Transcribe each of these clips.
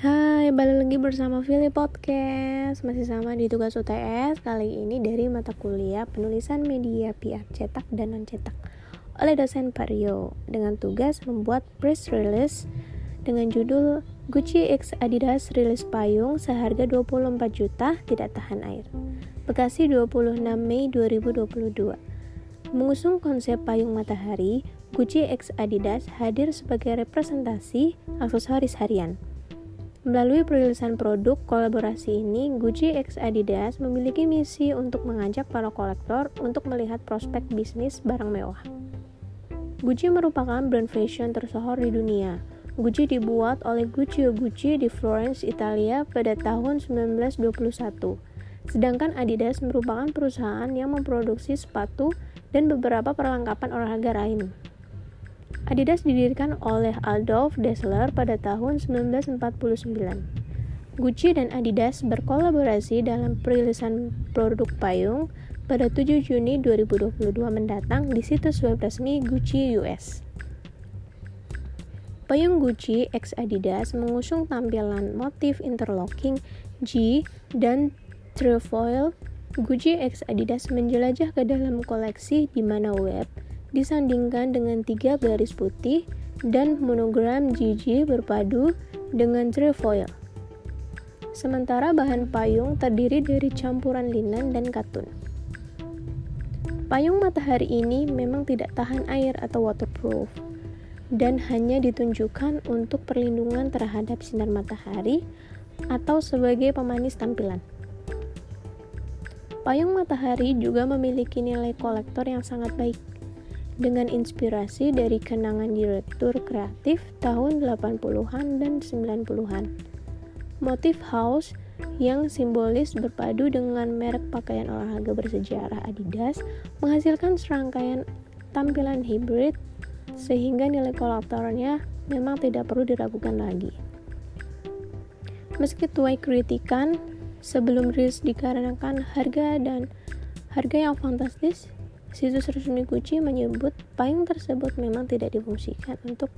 Hai, balik lagi bersama Philly Podcast. Masih sama di tugas UTS Kali ini dari mata kuliah penulisan media PR cetak dan non-cetak Oleh dosen Pak Rio Dengan tugas membuat press release Dengan judul Gucci X Adidas rilis payung seharga 24 juta tidak tahan air. Bekasi 26 Mei 2022 Mengusung konsep payung matahari, Gucci X Adidas hadir sebagai representasi aksesoris harian. Melalui perilisan produk kolaborasi ini, Gucci X Adidas memiliki misi untuk mengajak para kolektor untuk melihat prospek bisnis barang mewah. Gucci merupakan brand fashion tersohor di dunia. Gucci dibuat oleh Guccio Gucci di Florence, Italia pada tahun 1921. Sedangkan Adidas merupakan perusahaan yang memproduksi sepatu dan beberapa perlengkapan olahraga lain. Adidas didirikan oleh Adolf Dassler pada tahun 1949. Gucci dan Adidas berkolaborasi dalam perilisan produk payung pada 7 Juni 2022 mendatang di situs web resmi Gucci US. Payung Gucci X Adidas mengusung tampilan motif interlocking G dan trefoil Gucci X Adidas menjelajah ke dalam koleksi di mana web disandingkan dengan tiga garis putih dan monogram GG berpadu dengan trefoil. Sementara bahan payung terdiri dari campuran linen dan katun. Payung matahari ini memang tidak tahan air atau waterproof dan hanya ditunjukkan untuk perlindungan terhadap sinar matahari atau sebagai pemanis tampilan. Payung matahari juga memiliki nilai kolektor yang sangat baik. Dengan inspirasi dari kenangan direktur kreatif tahun 80-an dan 90-an. Motif house yang simbolis berpadu dengan merek pakaian olahraga bersejarah Adidas menghasilkan serangkaian tampilan hybrid sehingga nilai kolektornya memang tidak perlu diragukan lagi. Meski tuai kritikan, sebelum rilis dikarenakan harga dan harga yang fantastis, situs resmi Gucci menyebut payung tersebut memang tidak difungsikan untuk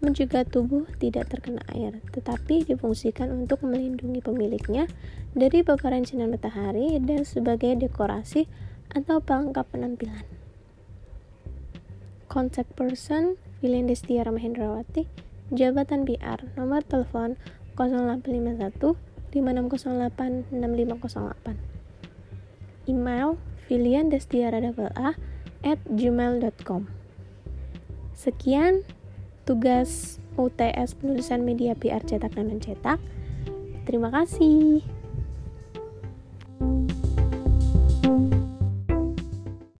mencegah tubuh tidak terkena air, tetapi difungsikan untuk melindungi pemiliknya dari paparan sinar matahari dan sebagai dekorasi atau pelengkap penampilan. Contact person William Destiara Mahendrawati, Jabatan PR, nomor telepon 0851 5608 6508 email filian at gmail.com sekian tugas UTS penulisan media PR cetak dan mencetak. Terima kasih